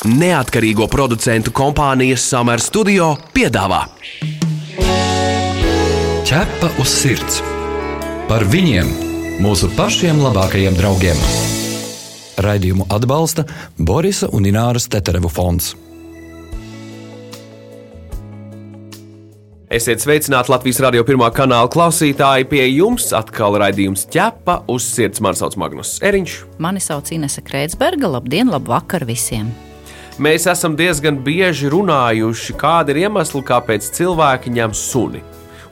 Neatkarīgo producentu kompānijas Summer Studio piedāvā Ķepa uz sirds par viņiem, mūsu pašiem labākajiem draugiem. Raidījumu atbalsta Borisa un Ināras Teterevu fonds. Esiet sveicināti Latvijas radio pirmā kanāla klausītāji. Pie jums atkal raidījums ķepa uz sirds. Mani sauc Magnus Eriņš. Mani sauc Inese Kreitsberga. Labdien, labvakar visiem! Mēs esam diezgan bieži runājuši, kāda ir iemesla, kāpēc cilvēki ņem suni.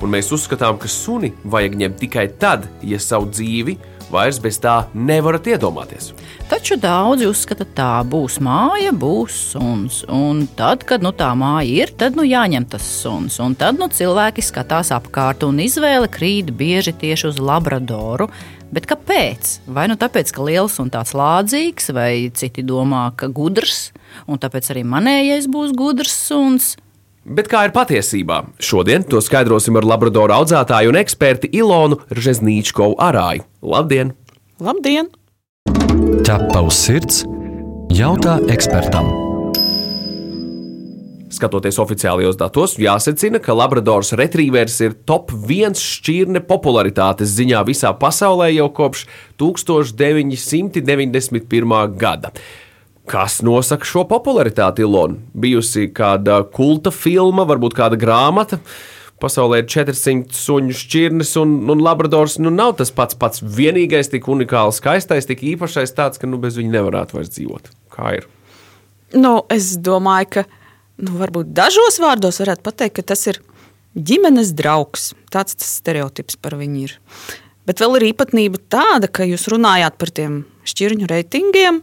Un mēs uzskatām, ka suni vajag ņemt tikai tad, ja savu dzīvi vairs bez tā nevarat iedomāties. Taču daudzi uzskata, tā būs māja, būs suns. Un tad, kad nu, tā māja ir, tad nu, jāņem tas suns. Un tad nu, cilvēki skatās apkārt, un izvēle krīt bieži tieši uz labradoru. Bet kāpēc? Vai nu tāpēc, ka liels un tāds lādzīgs, vai citi domā, ka gudrs, un tāpēc arī manējais būs gudrs suns. Bet kā ir patiesībā? Šodien to skaidrosim ar labradoru audzētāju un eksperti Ilonu Rzeznīčkovu Arāju. Labdien! Labdien! Ķepa uz sirds jautā ekspertam. Skatoties oficiālajos datos, jāsacina, ka Labradors retrievers ir top 1 šķirne popularitātes ziņā visā pasaulē jau kopš 1991. gada. Kas nosaka šo popularitāti, Ilona? Bijusi kāda kulta filma, varbūt kāda grāmata. Pasaulē ir 400 suņu šķirnes, un, un Labradors nu, nav tas pats, pats vienīgais, tik unikāls, skaistais, tik īpašais, tāds, ka nu, bez viņa nevarētu vairs dzīvot. Kā ir? Nu, es domāju, ka nu, varbūt dažos vārdos varētu pateikt, ka tas ir ģimenes draugs. Tāds tas stereotips par viņu ir. Bet vēl ir īpatnība tāda, ka jūs runājāt par tiem šķirņu reitingiem,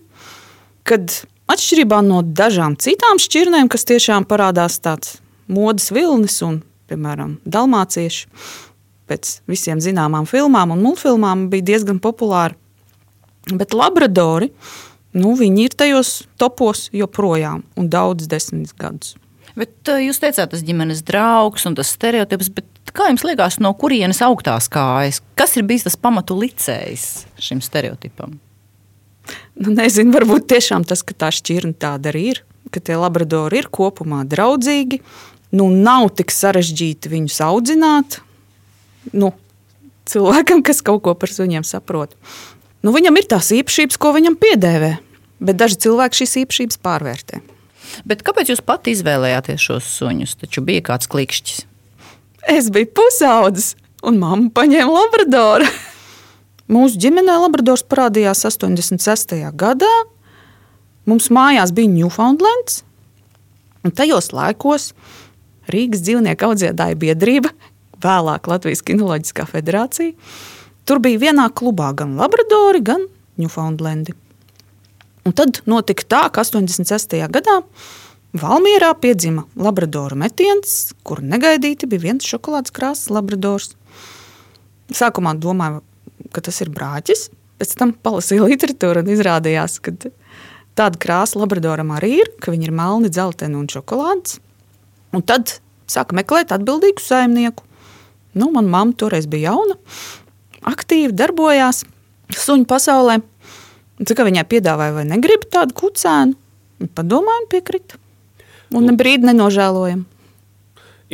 kad atšķirībā no dažām citām šķirnēm, kas tiešām parādās tāds modes vilnis un, piemēram, dalmācieši, pēc visiem zināmām filmām un multfilmām bija diezgan populāri. Bet labradori, nu, viņi ir tajos topos joprojām un daudz desmit gadus. Bet uh, jūs teicāt, tas ģimenes draugs un tas stereotips, bet kā jums liekas, no kurienes augtās kājas? Kas ir bijis tas pamatu licējs šim stereotipam? Nu, nezinu, varbūt tiešām tas, ka tā šķirne tāda arī ir, ka tie labradori ir kopumā draudzīgi. Nu, nav tik sarežģīti viņus audzināt. Nu, cilvēkam, kas kaut ko par suņiem saprot. Nu, viņam ir tās īpašības, ko viņam piedēvē, bet daži cilvēki šīs īpašības pārvērtē. Bet kāpēc jūs pati izvēlējāties šos suņus? Taču bija kāds klikšķis. Es biju pusaudzis, un mamma paņēma labradoru. Mūsu ģimenē Labradors parādījās 86. gadā. Mums mājās bija Newfoundlands, un tajos laikos Rīgas dzīvnieku audzētāju biedrība, vēlāk Latvijas Kinoloģiskā federācija. Tur bija vienā klubā gan Labradori, gan Newfoundlandi. Un tad notika tā, ka 86. gadā Valmjerā piedzima Labradoru metiens, kur negaidīti bija viens šokolādes krāsas Labradors. Sākumā domāju, ka tas ir brāķis. Pēc tam palasīju literatūru un izrādījās, ka tāda krāsa labradoram arī ir, ka viņi ir melni, dzelteni un šokolādes. Un tad sāka meklēt atbildīgu saimnieku. Nu, Manā mamma toreiz bija jauna, aktīvi darbojās suņu pasaulē. Cik viņai piedāvāja, vai negrib tādu kucēnu? Padomāju, piekrita. Un ne brīdi nenožēlojam.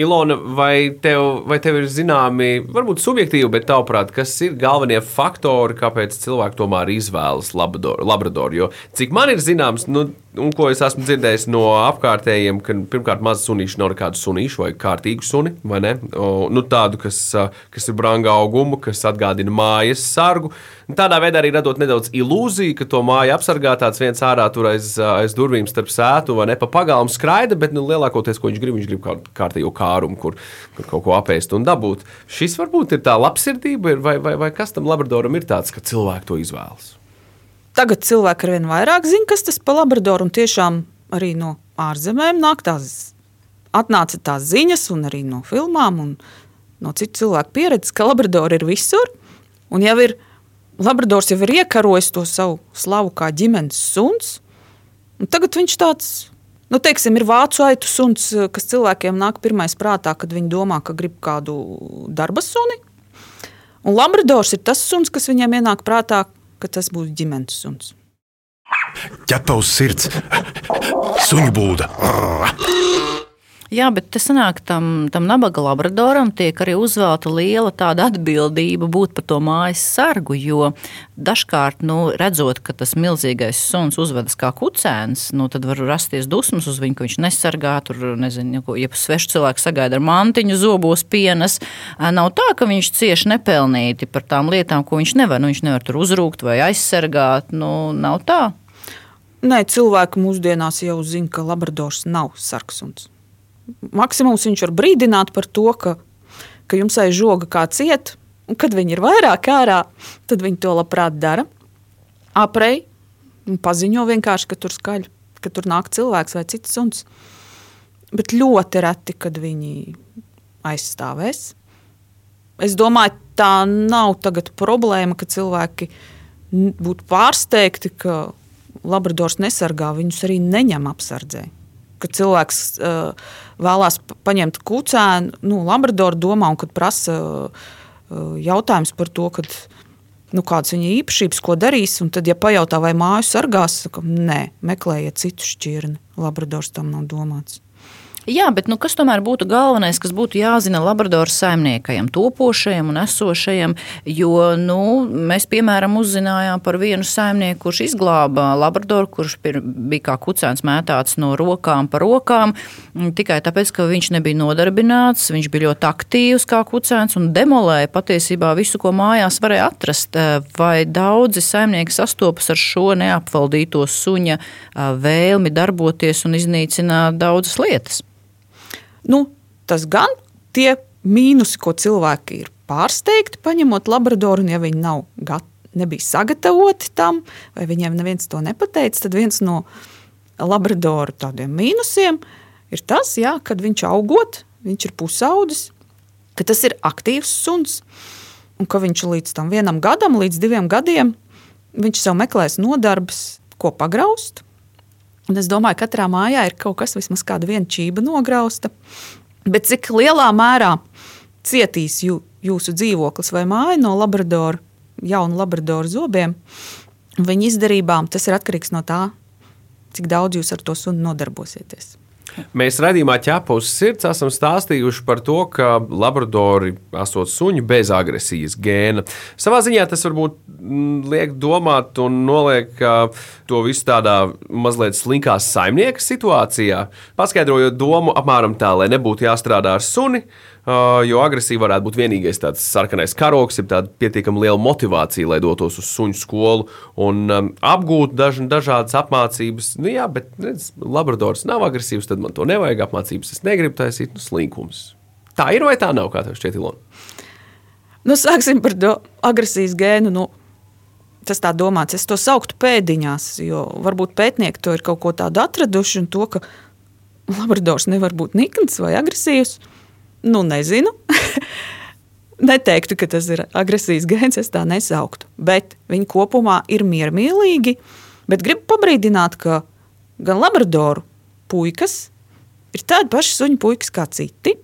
Ilona, vai tev, vai tev ir zināmi, varbūt subjektīvi, bet tavuprāt, kas ir galvenie faktori, kāpēc cilvēki tomēr izvēlas labradoru? Jo cik man ir zināms, nu, un ko es esmu dzirdējis no apkārtējiem, ka pirmkārt maza sunīša nav nekāda sunīša vai kārtīga suni, vai? O, nu, tādu, kas, kas ir branga auguma, kas atgādina mājas sargu. Tādā veidā arī radot nedaudz ilūziju, ka to māju apsargā tāds viens ārā tur aiz, aiz durvīm starp sētu vai ne pa pagalmu skraida, bet nu, lielākoties, ko viņš grib, viņš grib kādu kārtīgu kārumu, kur, kur kaut ko apēst un dabūt. Šis varbūt ir tā labsirdība, vai, vai, vai kas tam labradoram ir tāds, ka cilvēki to izvēlas? Tagad cilvēki ar vien vairāk zina, kas tas par labradoru, un tiešām arī no ārzemēm nāk tās, atnāca tās ziņas, un arī no filmām, un no citu cilvēku pieredzes, ka labradori ir visur, un jau ir Labradors jau ir iekarojis to savu slavu kā ģimenes suns. Tagad viņš tāds, nu, teiksim, ir vācu aitu suns, kas cilvēkiem nāk pirmais prātā, kad viņi domā, ka grib kādu darba suni. Un Labradors ir tas suns, kas viņiem ienāk prātā, ka tas būs ģimenes suns. ķepa uz sirds, suņu būda. Jā, bet tas sanāk, tam, tam nabaga labradoram tiek arī uzvelta liela tāda atbildība būt par to mājas sargu. Jo dažkārt, nu, redzot, ka tas milzīgais suns uzvedas kā kucēns, nu, tad var rasties dusmas uz viņu, ka viņš nesargā tur, nezinu, ko, ja svešu cilvēku sagaida ar mantiņu, zobos pienas. Nav tā, ka viņš cieši nepelnīti par tām lietām, ko viņš nevar. Nu, viņš nevar tur uzrūkt vai aizsargāt. Nu, nav tā. Nē, cilvēki mūsdienās jau zina, ka labradors nav sarksuns maksimums viņš var brīdināt par to, ka, ka jums aiz žoga kāds iet, un kad viņi ir vairāk ārā, tad viņi to labprāt dara. Aprei paziņo vienkārši, ka tur skaļ, ka tur nāk cilvēks vai cits suns. Bet ļoti reti, kad viņi aizstāvēs. Es domāju, tā nav problēma, ka cilvēki būtu pārsteigti, ka Labradors nesargā viņus arī neņem apsardzē kad cilvēks uh, vēlās paņemt kucēnu, nu, labradoru domā, un kad prasa uh, jautājums par to, kad, nu, kādas viņa īpašības, ko darīs, un tad, ja pajautā, vai māju sargās, saka, nē, meklējiet citu šķirni. Labradors tam nav domāts. Jā, bet nu, kas tomēr būtu galvenais, kas būtu jāzina Labradoras saimniekajam, topošajam un esošajam? Jo nu, mēs, piemēram, uzzinājām par vienu saimnieku, kurš izglāba Labradoru, kurš bija kā kucēns mētāts no rokām pa rokām, tikai tāpēc, ka viņš nebija nodarbināts, viņš bija ļoti aktīvs kā kucēns un demolēja patiesībā visu, ko mājās varēja atrast. Vai daudzi saimnieki sastopas ar šo neapvaldīto suņa vēlmi darboties un iznīcināt daudzas lietas? Nu, tas gan tie mīnusi, ko cilvēki ir pārsteigti, paņemot labradoru, un ja viņi nav gatavi. Nebija sagatavoti tam, vai viņiem neviens to nepateica. Tad viens no labradoru tādiem mīnusiem ir tas, jā, kad viņš augot, viņš ir pusaudzis, ka tas ir aktīvs suns, un ka viņš līdz tam vienam gadam, līdz diviem gadiem, viņš sev meklēs nodarbs, ko pagraust, Un es domāju, ka katrā mājā ir kaut kas, vismaz kāda viena čība nograusta. Bet cik lielā mērā cietīs jū, jūsu dzīvoklis vai māja no labradora, jaunu labradoru zobiem, viņa izdarībām, tas ir atkarīgs no tā, cik daudz jūs ar to sunu nodarbosieties. Mēs redzījumā ķepa uz sirds esam stāstījuši par to, ka labradori esot suņi bez agresijas gēna. Savā ziņā tas varbūt mm, liek domāt un noliek to visu tādā mazliet slinkā saimnieka situācijā, paskaidrojot domu apmēram tā, lai nebūtu jāstrādā ar suni jo agresija varētu būt vienīgais tāds sarkanais karoks, ir tāda pietiekami liela motivācija, lai dotos uz suņu skolu un um, apgūtu daž, dažādas apmācības. Nu, jā, bet redz, Labradors nav agresīvs, tad man to nevajag apmācības. Es negribu taisīt nu, slinkums. Tā ir vai tā nav, kā tev šķiet, Ilona? Nu, sāksim par to agresijas gēnu. Nu. Tas tā domāts, es to sauktu pēdiņās, jo varbūt pētnieki to ir kaut ko tādu atraduši, un to, ka Labradors nevar būt nikns vai agresīvs. Nu, nezinu. Neteiktu, ka tas ir agresijas gēns, es tā nesauktu. Bet viņi kopumā ir miermīlīgi. Bet gribu pabrīdināt, ka gan labradoru puikas ir tādi paši suņu puikas kā citi.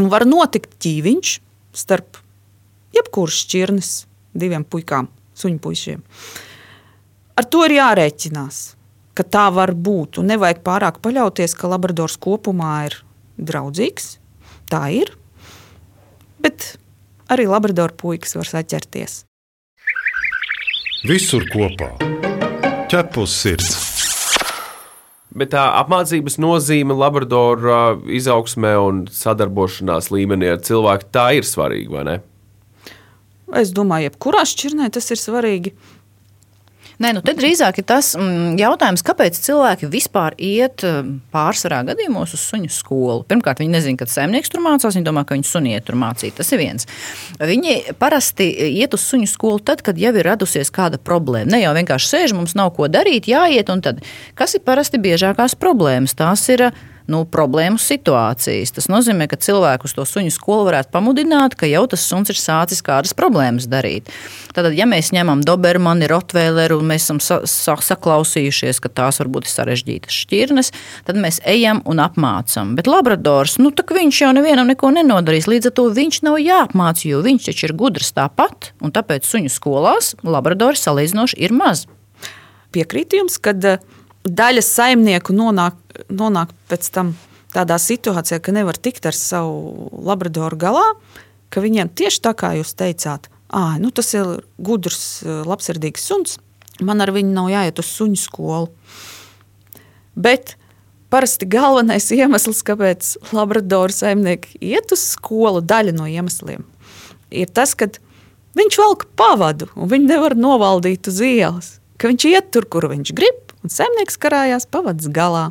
Un var notikt ķīviņš starp jebkuras šķirnes diviem puikām, suņu puišiem. Ar to ir jārēķinās, ka tā var būt. Un nevajag pārāk paļauties, ka labradors kopumā ir draudzīgs tā ir. Bet arī Labradoru puikas var saķerties. Visur kopā - ķepus sirds. Bet tā apmācības nozīme Labradora izaugsmē un sadarbošanās līmenī ar cilvēku tā ir svarīga, vai ne? Es domāju, jebkurā šķirnē tas ir svarīgi. Nē, nu te drīzāk ir tas mm, jautājums, kāpēc cilvēki vispār iet mm, pārsvarā gadījumos uz suņu skolu. Pirmkārt, viņi nezina, kad saimnieks tur mācās, viņi domā, ka viņi suniet tur mācīt. Tas ir viens. Viņi parasti iet uz suņu skolu tad, kad jau ir radusies kāda problēma. Ne jau vienkārši sēž, mums nav ko darīt, jāiet, un tad, kas ir parasti biežākās problēmas? Tās ir nu, problēmu situācijas. Tas nozīmē, ka cilvēku uz to suņu skolu varētu pamudināt, ka jau tas suns ir sācis kādas problēmas darīt. Tātad, ja mēs ņemam Dobermani, Rotvēleru, un mēs esam sa sa saklausījušies, ka tās varbūt ir sarežģītas šķirnes, tad mēs ejam un apmācām. Bet Labradors, nu, viņš jau nevienam neko nenodarīs. Līdz ar to viņš nav jāapmāca, jo viņš taču ir gudrs tāpat, un tāpēc suņu skolās Labradori salīdzinoši ir maz. piekrītu jums, ka daļa saimnieku nonāk, nonāk pēc tam tādā situācijā, ka nevar tikt ar savu labradoru galā, ka viņiem tieši tā kā jūs teicāt, ah, nu tas ir gudrs, labsirdīgs suns, man ar viņu nav jāiet uz suņu skolu. Bet parasti galvenais iemesls, kāpēc labradoru saimnieki iet uz skolu, daļa no iemesliem, ir tas, ka viņš velk pavadu un viņi nevar novaldīt uz ielas. Ka viņš iet tur, kur viņš grib, un saimnieks karājās pavadas galā.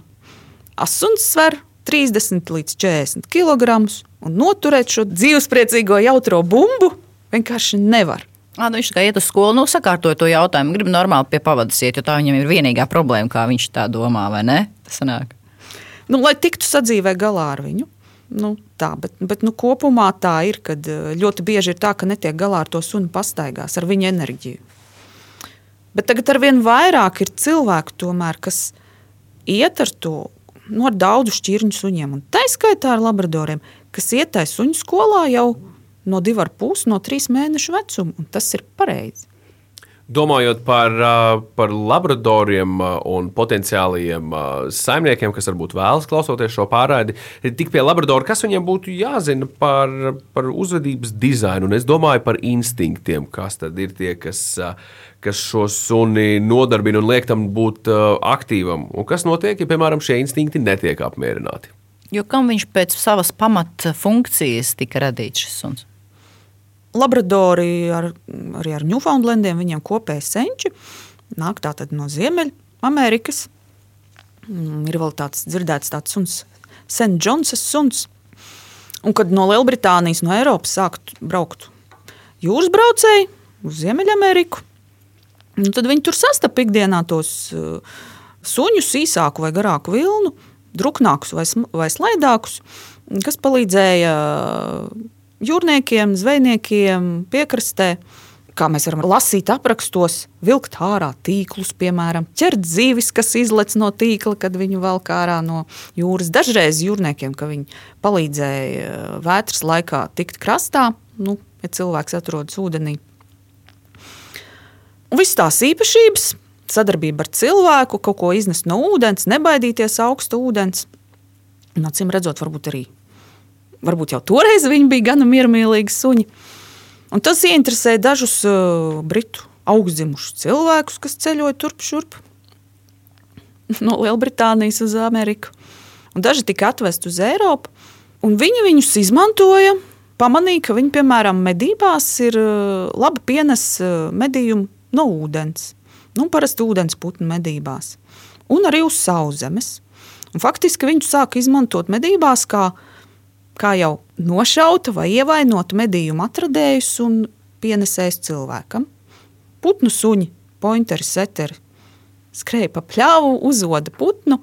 Asuns sver 30 līdz 40 kg, un noturēt šo dzīvespriecīgo jautro bumbu vienkārši nevar. À, nu viņš kā iet uz skolu, nu, sakārtoja to jautājumu. Gribu normāli pie pavadas iet, jo tā viņam ir vienīgā problēma, kā viņš tā domā, vai ne? Tas sanāk. Nu, lai tiktu sadzīvē galā ar viņu. Nu, tā, bet bet nu, kopumā tā ir, kad ļoti bieži ir tā, ka netiek galā ar to sunu pastaigās, ar viņa enerģiju. Bet tagad ar vien vairāk ir cilvēku, tomēr, kas iet ar to nu, ar daudzu šķirņu suņiem. Un tā skaitā ar labradoriem, kas ietai suņu skolā jau no divu ar pusi, no trīs mēnešu vecuma. Un tas ir pareizi. Domājot par, par labradoriem un potenciālajiem saimniekiem, kas varbūt vēlas klausoties šo pārraidi, tik pie labradora, kas viņiem būtu jāzina par, par uzvedības dizainu. Un es domāju par instinktiem, kas tad ir tie, kas, kas šo suni nodarbina un liek tam būt aktīvam. Un kas notiek, ja, piemēram, šie instinkti netiek apmierināti? Jo kam viņš pēc savas pamatfunkcijas tika radīts šis suns? Labradori ar, arī ar Newfoundlandiem, viņiem kopēji senči, nāk tātad no Ziemeļamerikas. Mm, ir vēl tāds dzirdēts tāds suns, St. Johnsas suns. Un kad no Lielbritānijas, no Eiropas sākt braukt jūras braucēji uz Ziemeļameriku, nu tad viņi tur sastapa ikdienā tos uh, suņus, īsāku vai garāku vilnu, druknākus vai, vai slaidākus, kas palīdzēja jūrniekiem, zvejniekiem, piekrastē. Kā mēs varam lasīt aprakstos, vilkt ārā tīklus, piemēram, ķert zīvis, kas izlec no tīkla, kad viņu velk ārā no jūras. Dažreiz jūrniekiem, ka viņi palīdzēja eh, vētras laikā tikt krastā, nu, ja cilvēks atrodas ūdenī. Un viss tās īpašības, sadarbība ar cilvēku, kaut ko iznest no ūdens, nebaidīties augsta ūdens. Un, acīm redzot, varbūt arī varbūt jau toreiz viņi bija gana miermīlīgi suņi. Un tas ieinteresēja dažus britu augstzimušus cilvēkus, kas ceļoja turp šurp no Lielbritānijas uz Ameriku. Un daži tika atvesti uz Eiropu, un viņi viņus izmantoja. Pamanīja, ka viņi, piemēram, medībās ir labi pienes medījumu no ūdens. Nu, parasti ūdens putnu medībās. Un arī uz sauszemes. Faktiski viņu sāka izmantot medībās kā kā jau nošauta vai ievainota medījumu atradējus un pienesējis cilvēkam. Putnu suņi, pointeri, seteri skrēja pa pļāvu, uzoda putnu,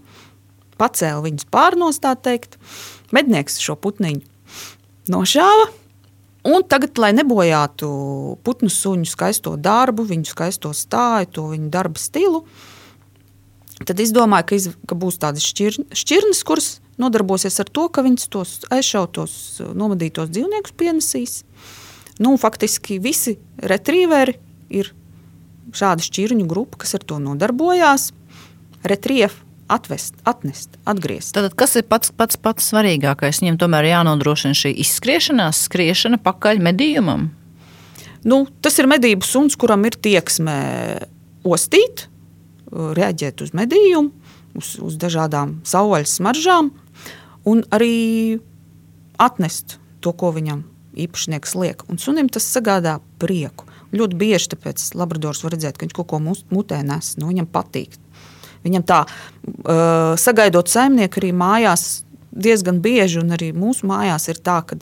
pacēla viņus pārnos, tā teikt. Mednieks šo putniņu nošāva. Un tagad, lai nebojātu putnu suņu skaisto darbu, viņu skaisto stāju, to viņu darba stilu, tad izdomāja, ka, iz, ka būs tādas šķir, šķirnes, kuras nodarbosies ar to, ka viņas tos aizšautos, nomadītos dzīvniekus pienesīs. Nu, faktiski visi retrieveri ir šāda šķirņu grupa, kas ar to nodarbojās. Retrievi atvest, atnest, atgriezt. Tad, kas ir pats, pats, pats svarīgākais? Viņam tomēr jānodrošina šī izskriešanās, skriešana pakaļ medījumam. Nu, tas ir medību suns, kuram ir tieksme ostīt, reaģēt uz medījumu, uz, uz dažādām savvaļas smaržām, un arī atnest to, ko viņam īpašnieks liek. Un sunim tas sagādā prieku. Ļoti bieži tāpēc Labradors var redzēt, ka viņš kaut ko mutē nes, nu, viņam patīk. Viņam tā, uh, sagaidot saimnieku arī mājās, diezgan bieži, un arī mūsu mājās ir tā, ka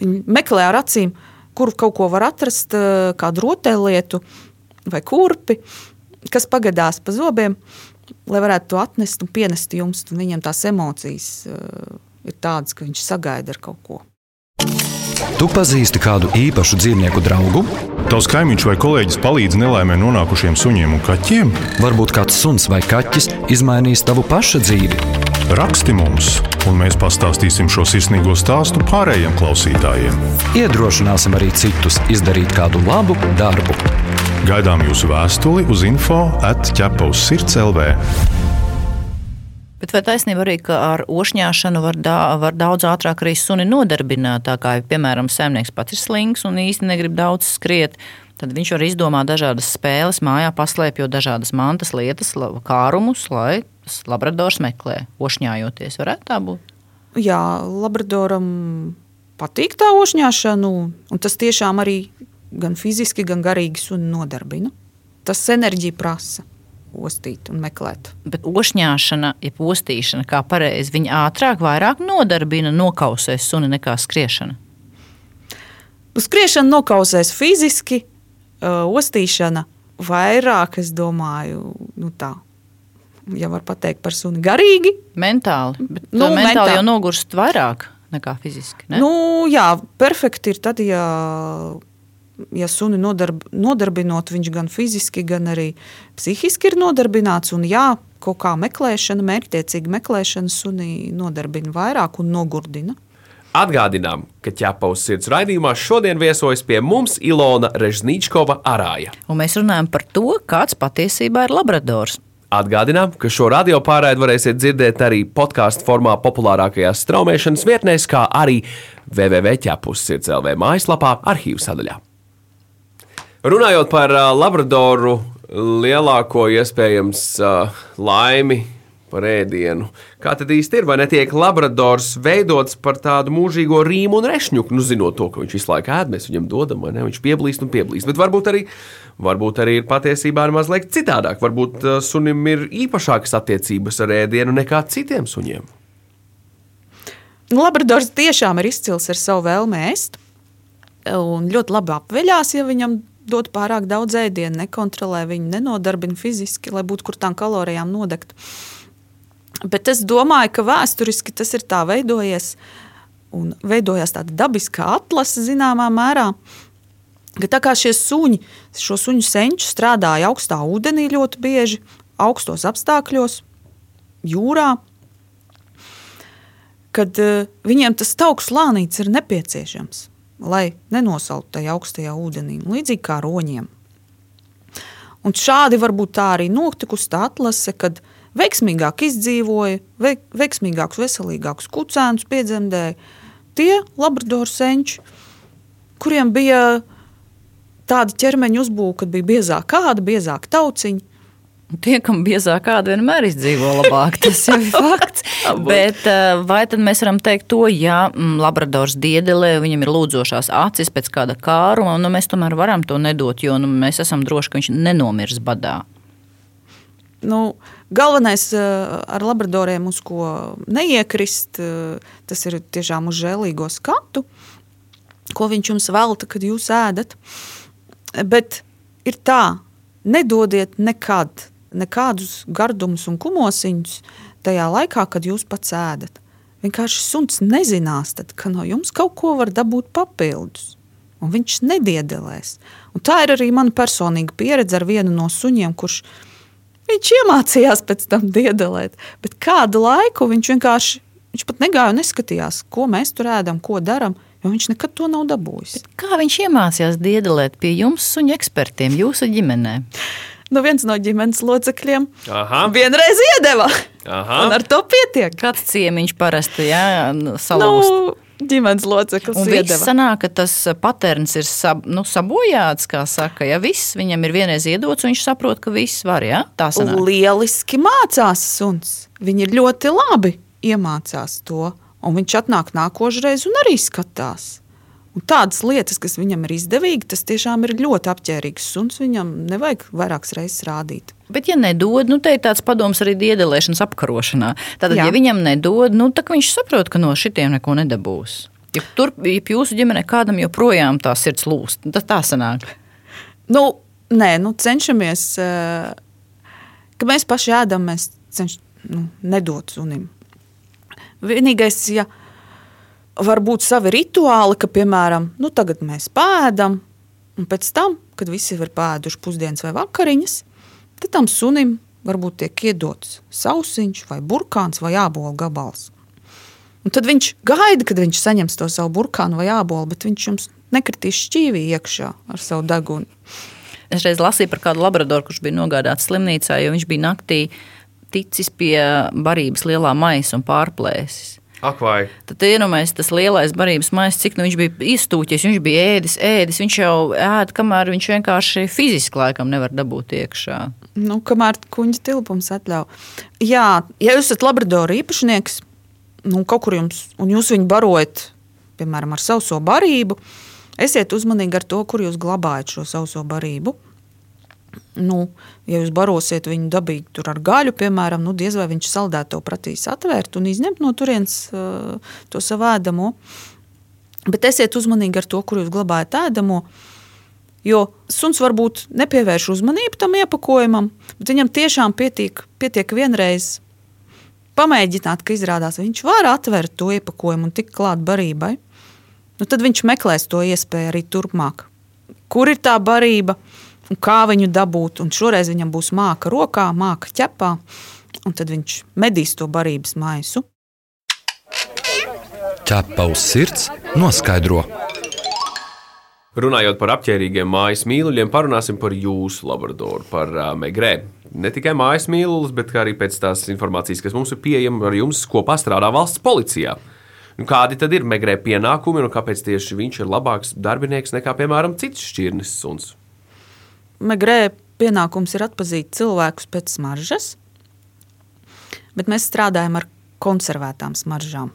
viņi meklē ar acīm, kur kaut ko var atrast, uh, kādu rotaļlietu vai kurpi, kas pagadās pa zobiem lai varētu to atnest un pienest jums. Un viņam tās emocijas uh, ir tādas, ka viņš sagaida ar kaut ko. Tu pazīsti kādu īpašu dzīvnieku draugu? Tavs kaimiņš vai kolēģis palīdz nelaimē nonākušiem suņiem un kaķiem? Varbūt kāds suns vai kaķis izmainīs tavu paša dzīvi. Raksti mums, un mēs pastāstīsim šo sirsnīgo stāstu pārējiem klausītājiem. Iedrošināsim arī citus izdarīt kādu labu darbu. Gaidām jūsu vēstuli uz info atķepaus sirds LV. Bet vai taisnība arī, ka ar ošņāšanu var, da, var daudz ātrāk arī suni nodarbināt? Tā kā, piemēram, saimnieks pats ir slings un īsti negrib daudz skriet, tad viņš var izdomāt dažādas spēles, mājā paslēpjot dažādas mantas lietas, kārumus, lai tas labradors meklē, ošņājoties. Varētu tā būt? Jā, labradoram patīk tā ošņāšana, un tas tiešām arī gan fiziski, gan garīgi suni nodarbina. Tas enerģija prasa ostīt un meklēt. Bet ošņāšana, ja postīšana, kā pareizi, viņa ātrāk, vairāk nodarbina, nokausēs suni nekā skriešana. Skriešana nokausēs fiziski, ostīšana vairāk, es domāju, nu tā. Ja var teikt par suni garīgi, mentāli. Bet nu, mentāli, mentāli jau nogurst vairāk nekā fiziski. Ne? Nu, jā, perfekti ir tad, ja ja suni nodarb, nodarbinot, viņš gan fiziski, gan arī psihiski ir nodarbināts. Un, jā, kaut kā meklēšana, mērķtiecīga meklēšana sunī nodarbina vairāk un nogurdina. Atgādinām, ka ķepaus sirds raidījumā šodien viesojas pie mums Ilona Režnīčkova arāja. Un mēs runājam par to, kāds patiesībā ir labradors. Atgādinām, ka šo radio pārraidi varēsiet dzirdēt arī podkāstu formā populārākajās straumēšanas vietnēs, kā arī www.ķepus sirds LV mājaslapā arhīvu sadaļā. Runājot par Labradoru, lielāko iespējams laimi par ēdienu. Kā tad īsti ir? Vai netiek Labradors veidots par tādu mūžīgo rīmu un rešņuku, nu, zinot to, ka viņš visu laiku ēd, mēs viņam dodam, vai ne? Viņš pieblīst un pieblīst. Bet varbūt arī, varbūt arī ir patiesībā mazliet citādāk. Varbūt uh, sunim ir īpašākas attiecības ar ēdienu nekā citiem suņiem. Labradors tiešām ir izcils ar savu vēlmi ēst. Un ļoti labi apveļās, ja viņam dod pārāk daudz ēdienu, nekontrolē viņu, nenodarbina fiziski, lai būtu kur tām kalorijām nodegt. Bet es domāju, ka vēsturiski tas ir tā veidojies un veidojās tāda dabiska atlase zināmā mērā. Ka tā kā šie suņi, šo suņu senču strādāja augstā ūdenī ļoti bieži, augstos apstākļos, jūrā, kad uh, viņiem tas tauks slānīts ir nepieciešams lai nenosaltu tajā augstajā ūdenī, līdzīgi kā roņiem. Un šādi varbūt tā arī notikusi tā atlase, kad veiksmīgāk izdzīvoja, veik, veiksmīgākus, veselīgākus kucēnus piedzemdēja tie labradoru senči, kuriem bija tāda ķermeņa uzbūve, kad bija biezāka kāda, biezāka tauciņa, Tie, kam biezāk kāda vienmēr izdzīvo labāk, tas jau ir fakts. Bet eh, vai tad mēs varam teikt to, ja mm, labradors diedelē, viņam ir lūdzošās acis pēc kāda kāruma, nu mēs tomēr varam to nedot, jo nu, mēs esam droši, ka viņš nenomirs badā. Nu, galvenais eh, ar labradoriem, uz ko neiekrist, eh, tas ir tiešām uz žēlīgo skatu, ko viņš jums velta, kad jūs ēdat. Bet ir tā, nedodiet nekad nekādus gardumus un kumosiņus tajā laikā, kad jūs pats ēdat. Vienkārši suns nezinās, tad, ka no jums kaut ko var dabūt papildus. Un viņš nediedelēs. Un tā ir arī mana personīga pieredze ar vienu no suņiem, kurš viņš iemācījās pēc tam diedelēt. Bet kādu laiku viņš vienkārši viņš pat negāja un neskatījās, ko mēs tur ēdam, ko darām, jo viņš nekad to nav dabūjis. Bet kā viņš iemācījās diedelēt pie jums, suņu ekspertiem, jūsu ģimenē? nu, viens no ģimenes locekļiem Aha. vienreiz iedeva. Aha. Un ar to pietiek. Kāds ciemiņš parasti jā, nu, salūst? Nu, ģimenes loceklis. Un viss sanāk, ka tas patērns ir sab, nu, sabojāts, kā saka. Ja viss viņam ir vienreiz iedots, viņš saprot, ka viss var. Ja? Tā sanāk. Lieliski mācās suns. Viņi ir ļoti labi iemācās to. Un viņš atnāk nākošais un arī skatās. Tādas lietas, kas viņam ir izdevīgas, tas tiešām ir ļoti apģērbīgs suns. Viņam nevajag vairākas reizes rādīt. Bet, ja nedod, nu, te ir tāds padoms arī diedelēšanas apkarošanā. Tad, Jā. ja viņam nedod, nu, tad viņš saprot, ka no šitiem neko nedabūs. Ja tur, ja jūsu ģimenē kādam joprojām tā sirds lūst, tad tā sanāk. Nu, nē, nu, cenšamies, eh, ka mēs paši ēdam, mēs cenšamies nu, nedot sunim. Vienīgais, ja mēs var būt savi rituāli, ka, piemēram, nu, tagad mēs pēdam, un pēc tam, kad visi ir pēduši pusdienas vai vakariņas, tad tam sunim varbūt tiek iedots sausiņš, vai burkāns, vai ābola gabals. Un tad viņš gaida, kad viņš saņems to savu burkānu vai ābolu, bet viņš jums nekritīs šķīvī iekšā ar savu degunu. Es reiz lasīju par kādu labradoru, kurš bija nogādāts slimnīcā, jo viņš bija naktī ticis pie barības lielā maisa un pārplēsis. Ak, vai. Tad iedomājieties, tas lielais barības maisa, cik nu viņš bija iztūķis, viņš bija ēdis, ēdis. Viņš jau ēd, kamēr viņš vienkārši fiziski laikam nevar dabūt iekšā. Nu, kamēr kuģa tilpums atļauj. Jā, ja jūs esat laboratorija īpašnieks, nu, kaut kur jums, un jūs viņu barojat, piemēram, ar sauso barību, esiet uzmanīgi ar to, kur jūs glabājat šo sauso barību. Nu, ja jūs barosiet viņu dabīgi ar gaļu, piemēram, nu, diez vai viņš saldēto pratīs atvērt un izņemt no turienes uh, to savu ēdamo. Bet esiet uzmanīgi ar to, kur jūs glabājat ēdamo. Jo suns varbūt nepievērš uzmanību tam iepakojumam, bet viņam tiešām pietiek, pietiek vienreiz pamēģināt, ka izrādās viņš var atvērt to iepakojumu un tikt klāt barībai. Nu, tad viņš meklēs to iespēju arī turpmāk. Kur ir tā barība? Un kā viņu dabūt. Un šoreiz viņam būs māka rokā, māka ķepā, un tad viņš medīs to barības maisu. Ķepa uz sirds noskaidro. Runājot par apģērbīgiem mājas mīluļiem, parunāsim par jūsu laboratoriju, par uh, Megrē. Ne tikai mājas mīlulis, bet arī pēc tās informācijas, kas mums ir pieejama, ar jums kopā strādā valsts policijā. Nu, kādi tad ir Megrē pienākumi un kāpēc tieši viņš ir labāks darbinieks nekā, piemēram, cits šķirnes suns? Megrē pienākums ir atzīt cilvēkus pēc smaržas, bet mēs strādājam ar konservētām smaržām.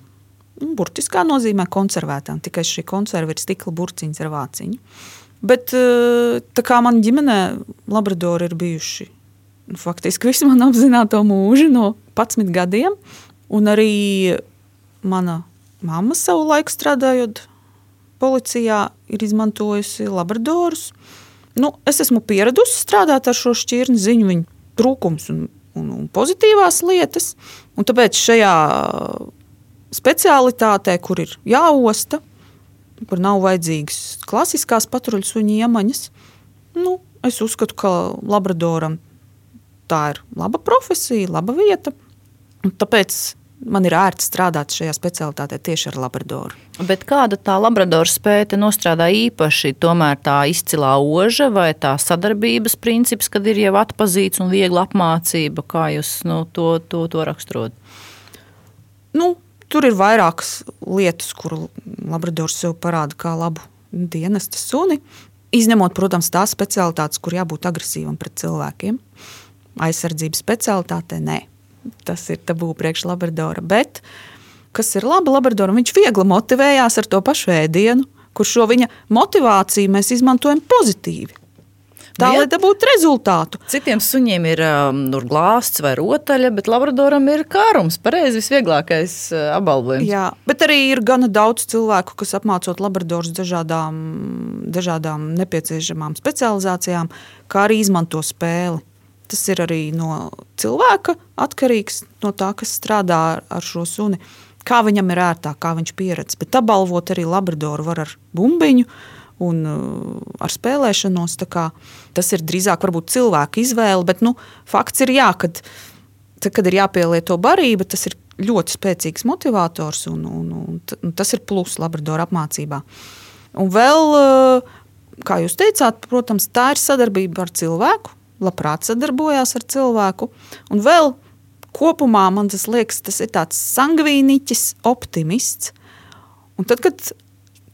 Nu, burtiskā nozīmē konservētām, tikai šī konserva ir stikla burciņas ar vāciņu. Bet eh, tā kā man ģimenē labradori ir bijuši nu, faktiski visu manu apzināto mūžu no 11 gadiem, un arī mana mamma savu laiku strādājot policijā ir izmantojusi labradorus nu, es esmu pieradusi strādāt ar šo šķirni ziņu, viņa trūkums un, un, un pozitīvās lietas. Un tāpēc šajā specialitātē, kur ir jāosta, kur nav vajadzīgas klasiskās patruļsuņu iemaņas, nu, es uzskatu, ka labradoram tā ir laba profesija, laba vieta. Un tāpēc man ir ērti strādāt šajā specialitātē tieši ar labradoru. Bet kāda tā labradora spēja nostrādā īpaši? Tomēr tā izcilā oža vai tā sadarbības princips, kad ir jau atpazīts un viegla apmācība, kā jūs nu, to, to, to raksturot? Nu, tur ir vairākas lietas, kuru labradors sev parāda kā labu dienesta suni. Izņemot, protams, tās specialitātes, kur jābūt agresīvam pret cilvēkiem. Aizsardzības specialitātē nē tas ir tabū priekš Labradora. Bet, kas ir labi Labradoram, viņš viegli motivējās ar to pašu ēdienu, kur šo viņa motivāciju mēs izmantojam pozitīvi. Tā lai dabūtu rezultātu. Citiem suņiem ir um, glāzts vai rotaļa, bet labradoram ir kārums. Pareizi, visvieglākais uh, apbalvojums. Jā, bet arī ir gana daudz cilvēku, kas apmācot labradorus dažādām, dažādām nepieciešamām specializācijām, kā arī izmanto spēli. Tas ir arī no cilvēka atkarīgs, no tā, kas strādā ar šo suni. Kā viņam ir ērtāk, kā viņš pieredz. Bet apbalvot arī labradoru var ar bumbiņu un uh, ar spēlēšanos. Tas ir drīzāk cilvēka izvēle, bet nu, fakts ir, jā, kad, tad, kad ir jāpielieto barība, tas ir ļoti spēcīgs motivators un, un, un, un tas ir pluss labradora apmācībā. Un vēl, uh, kā jūs teicāt, protams, tā ir sadarbība ar cilvēku labprāt sadarbojās ar cilvēku. Un vēl kopumā man tas liekas, tas ir tāds sangvīniķis, optimists. Un tad, kad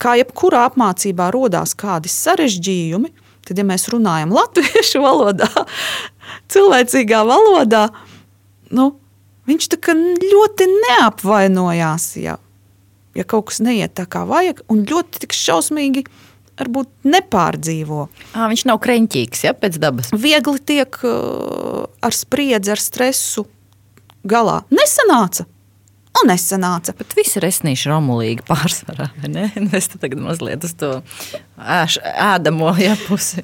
kā jebkurā apmācībā radās kādi sarežģījumi, tad, ja mēs runājam latviešu valodā, cilvēcīgā valodā, nu, viņš ļoti neapvainojās, ja, ja kaut kas neiet tā kā vajag, un ļoti šausmīgi varbūt nepārdzīvo. À, viņš nav kreņķīgs ja, pēc dabas. Viegli tiek uh, ar spriedzi, ar stresu galā. Nesanāca! Un nesanāca. Bet viss ir esnīši romulīgi pārsvarā. Es tagad mazliet uz to ēš, ēdamo ja, pusi.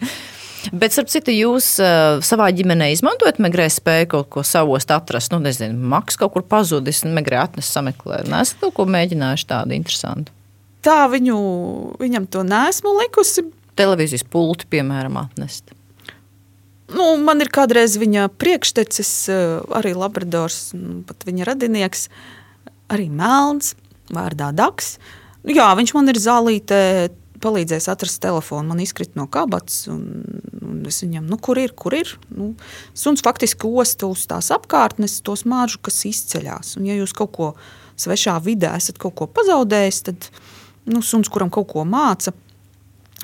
Bet, starp citu, jūs uh, savā ģimenē izmantojat megrē spēju kaut ko savost, atrast. Nu, nezinu, maks kaut kur pazudis, megrē atnes sameklēt. Nē, esat kaut ko mēģinājuši tādu interesantu tā viņu, viņam to nesmu likusi. Televīzijas pulti, piemēram, atnest. Nu, man ir kādreiz viņa priekštecis, eh, arī Labradors, nu, pat viņa radinieks, arī Melns, vārdā Daks. Nu, jā, viņš man ir zālītē palīdzējis atrast telefonu. Man izkrita no kabatas, un, un es viņam, nu, kur ir, kur ir. Nu, suns faktiski osta uz tās apkārtnes, tos māržu, kas izceļas. Un, ja jūs kaut ko svešā vidē esat kaut ko pazaudējis, tad nu, suns, kuram kaut ko māca,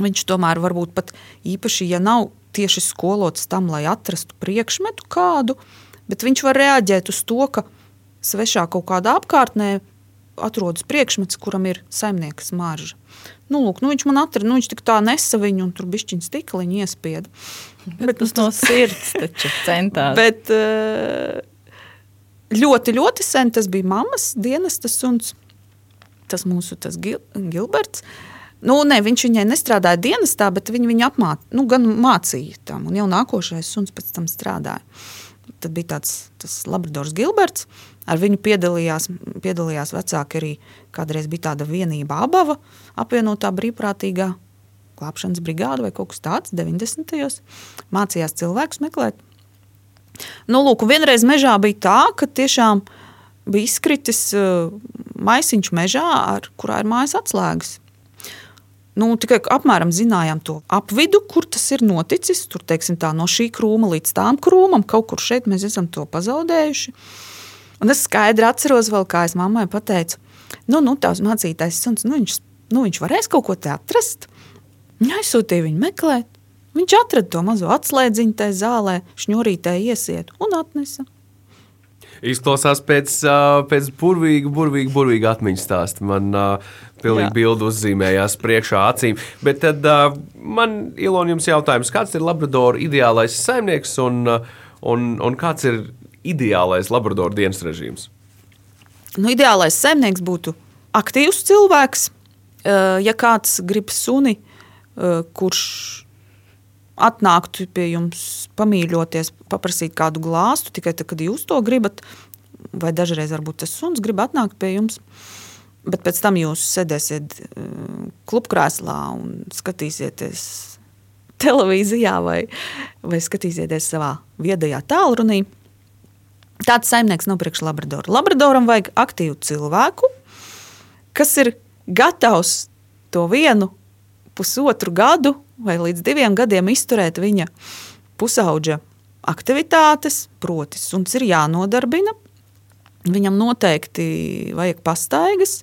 viņš tomēr varbūt pat īpaši, ja nav tieši skolots tam, lai atrastu priekšmetu kādu, bet viņš var reaģēt uz to, ka svešā kaut kādā apkārtnē atrodas priekšmets, kuram ir saimnieka smarža. Nu, lūk, nu, viņš man atrada, nu, viņš tik tā nesa viņu, un tur bišķiņa stikliņa iespieda. Bet tas no sirds taču centās. Bet eh, ļoti, ļoti sen tas bija mammas dienestas suns. Tas mūsu tas Gil, Gilberts. Nu, ne, viņš viņai nestrādāja dienestā, bet viņa viņu apmācīja, nu, gan mācīja tam, un jau nākošais suns pēc tam strādāja. Tad bija tāds Labradors Gilberts. Ar viņu piedalījās, piedalījās vecāki arī. Kādreiz bija tāda vienība, abava apvienotā brīvprātīgā glābšanas brigāde vai kaut kas tāds, 90. gados. Mācījās cilvēkus meklēt. Nu, lūk, vienreiz mežā bija tā, ka tiešām bija izkritis uh, maisiņš mežā, ar, kurā ir mājas atslēgas. Nu, tikai apmēram zinājām to apvidu, kur tas ir noticis. Tur, teiksim, tā, no šī krūma līdz tām krūmam, kaut kur šeit mēs esam to pazaudējuši. Un es skaidri atceros, vēl, kā es mammai pateicu, nu, nu tās mācītājs suns, nu, viņš, nu, viņš varēs kaut ko te atrast. Viņa aizsūtīja viņu meklēt. Viņš atrada to mazo atslēdziņu tajā zālē, šņurītē iesiet un atnesa. Izklausās pēc, pēc burvīga, burvīga, burvīga atmiņas stāsta. Man uh, pilnīgi bildi uzzīmējās priekšā acīm. Bet tad uh, man Ilona jums jautājums, kāds ir Labradora ideālais saimnieks un, un, un kāds ir ideālais Labradoru dienas režīms? Nu, ideālais saimnieks būtu aktīvs cilvēks. Ja kāds grib suni, kurš atnāktu pie jums, pamīļoties, paprasīt kādu glāstu tikai tad, kad jūs to gribat, vai dažreiz varbūt tas suns grib atnākt pie jums. Bet pēc tam jūs sēdēsiet klubkrēslā un skatīsieties televīzijā vai, vai skatīsieties savā viedajā tālrunī. Tāds saimnieks nav priekš Labradora. Labradoram vajag aktīvu cilvēku, kas ir gatavs to vienu pusotru gadu vai līdz diviem gadiem izturēt viņa pusauģa aktivitātes, proti, suns ir jānodarbina. Viņam noteikti vajag pastaigas.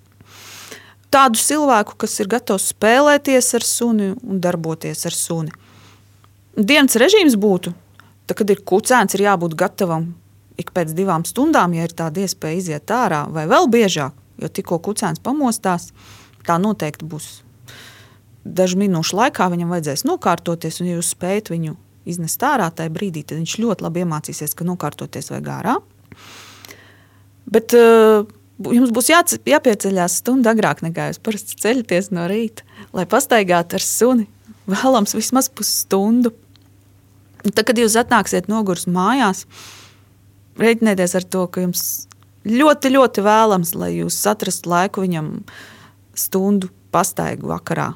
Tādu cilvēku, kas ir gatavs spēlēties ar suni un darboties ar suni. Dienas režīms būtu, tad, kad ir kucēns, ir jābūt gatavam ik pēc divām stundām, ja ir tāda iespēja iziet ārā, vai vēl biežāk, jo tikko kucēns pamostās, tā noteikti būs. Dažu minūšu laikā viņam vajadzēs nokārtoties, un, ja jūs spējat viņu iznest ārā tajā brīdī, tad viņš ļoti labi iemācīsies, ka nokārtoties vajag ārā. Bet uh, jums būs jāc, jāpieceļās stundu agrāk nekā jūs parasti ceļaties no rīta, lai pastaigātu ar suni. Vēlams, vismaz pusstundu. Tad, kad jūs atnāksiet nogurs mājās, Reiķinieties ar to, ka jums ļoti, ļoti vēlams, lai jūs atrastu laiku viņam stundu pastaigu vakarā.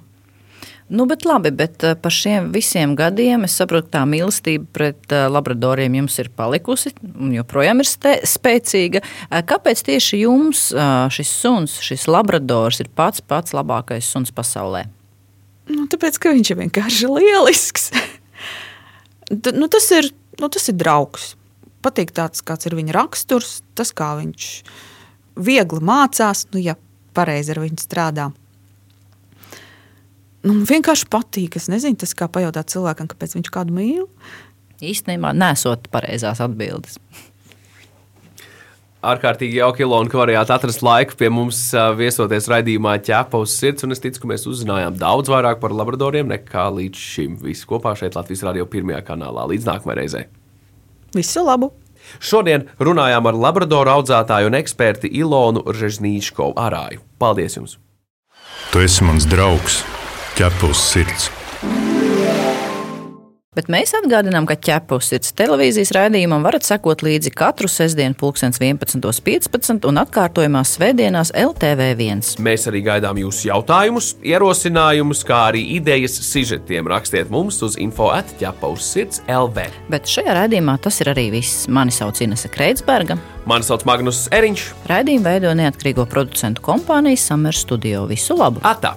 Nu, bet labi, bet eh, par šiem visiem gadiem es saprotu, ka tā mīlestība pret eh, labradoriem jums ir palikusi un joprojām ir spēcīga. Eh, kāpēc tieši jums šis suns, šis labradors, ir pats pats labākais suns pasaulē? Nu, tāpēc, ka viņš ir vienkārši lielisks. nu, tas, ir, nu, tas ir draugs patīk tāds, kāds ir viņa raksturs, tas, kā viņš viegli mācās, nu, ja pareizi ar viņu strādā. Nu, vienkārši patīk. Es nezinu, tas kā pajautāt cilvēkam, kāpēc viņš kādu mīl. Īstenībā nesot pareizās atbildes. Ārkārtīgi jauki, Ilona, ka varējāt atrast laiku pie mums viesoties raidījumā ķēpa uz sirds. Es ticu, ka mēs uzzinājām daudz vairāk par labradoriem nekā līdz šim. Visi kopā šeit Latvijas radio pirmajā kanālā. Līdz nākamajai reizei! Visu labu! Šodien runājām ar labradoru audzētāju un eksperti Ilonu Režnīčkovu Arāju. Paldies jums! Tu esi mans draugs, ķepus sirds! Bet mēs atgādinām, ka ķepus sirds televīzijas raidījumam varat sekot līdzi katru sestdienu, 11.15 un atkārtojumā svētdienās LTV1. Mēs arī gaidām jūsu jautājumus, ierosinājumus, kā arī idejas sižetiem. Rakstiet mums uz info atķepa uz sirds LV. Bet šajā raidījumā tas ir arī viss. Mani sauc Inese Kreitsberga. Mani sauc Magnus Eriņš. Raidījumu veido neatkarīgo producentu kompānija Summer Studio. Visu labu! Atā!